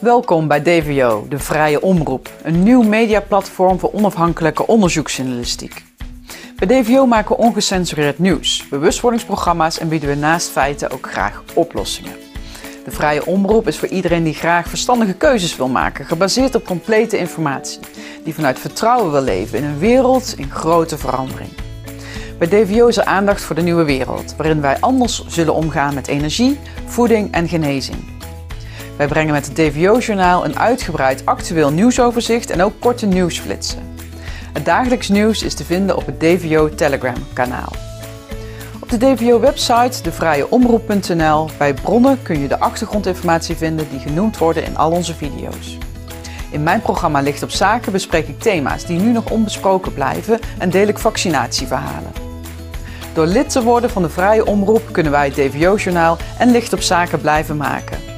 Welkom bij DVO, de Vrije Omroep, een nieuw mediaplatform voor onafhankelijke onderzoeksjournalistiek. Bij DVO maken we ongecensureerd nieuws, bewustwordingsprogramma's en bieden we naast feiten ook graag oplossingen. De Vrije Omroep is voor iedereen die graag verstandige keuzes wil maken, gebaseerd op complete informatie, die vanuit vertrouwen wil leven in een wereld in grote verandering. Bij DVO is er aandacht voor de nieuwe wereld, waarin wij anders zullen omgaan met energie, voeding en genezing. Wij brengen met het DVO-journaal een uitgebreid actueel nieuwsoverzicht en ook korte nieuwsflitsen. Het dagelijks nieuws is te vinden op het DVO Telegram-kanaal. Op de DVO-website devrijeomroep.nl bij bronnen kun je de achtergrondinformatie vinden die genoemd worden in al onze video's. In mijn programma Licht op Zaken bespreek ik thema's die nu nog onbesproken blijven en deel ik vaccinatieverhalen. Door lid te worden van de Vrije Omroep kunnen wij het DVO-journaal en Licht op Zaken blijven maken.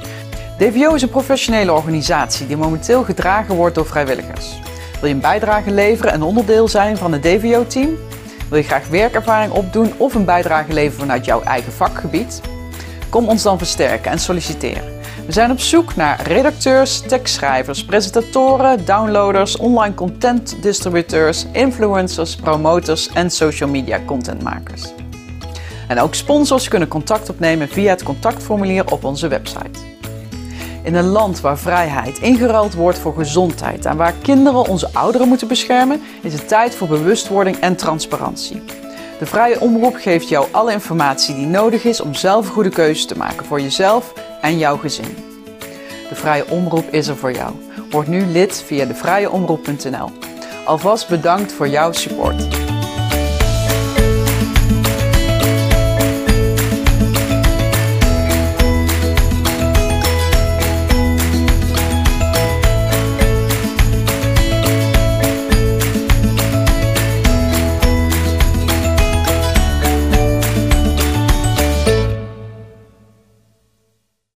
DVO is een professionele organisatie die momenteel gedragen wordt door vrijwilligers. Wil je een bijdrage leveren en onderdeel zijn van het DVO-team? Wil je graag werkervaring opdoen of een bijdrage leveren vanuit jouw eigen vakgebied? Kom ons dan versterken en solliciteer. We zijn op zoek naar redacteurs, tekstschrijvers, presentatoren, downloaders, online content distributeurs, influencers, promoters en social media contentmakers. En ook sponsors kunnen contact opnemen via het contactformulier op onze website. In een land waar vrijheid ingeruild wordt voor gezondheid en waar kinderen onze ouderen moeten beschermen, is het tijd voor bewustwording en transparantie. De Vrije Omroep geeft jou alle informatie die nodig is om zelf goede keuze te maken voor jezelf en jouw gezin. De Vrije Omroep is er voor jou. Word nu lid via devrijeomroep.nl. Alvast bedankt voor jouw support.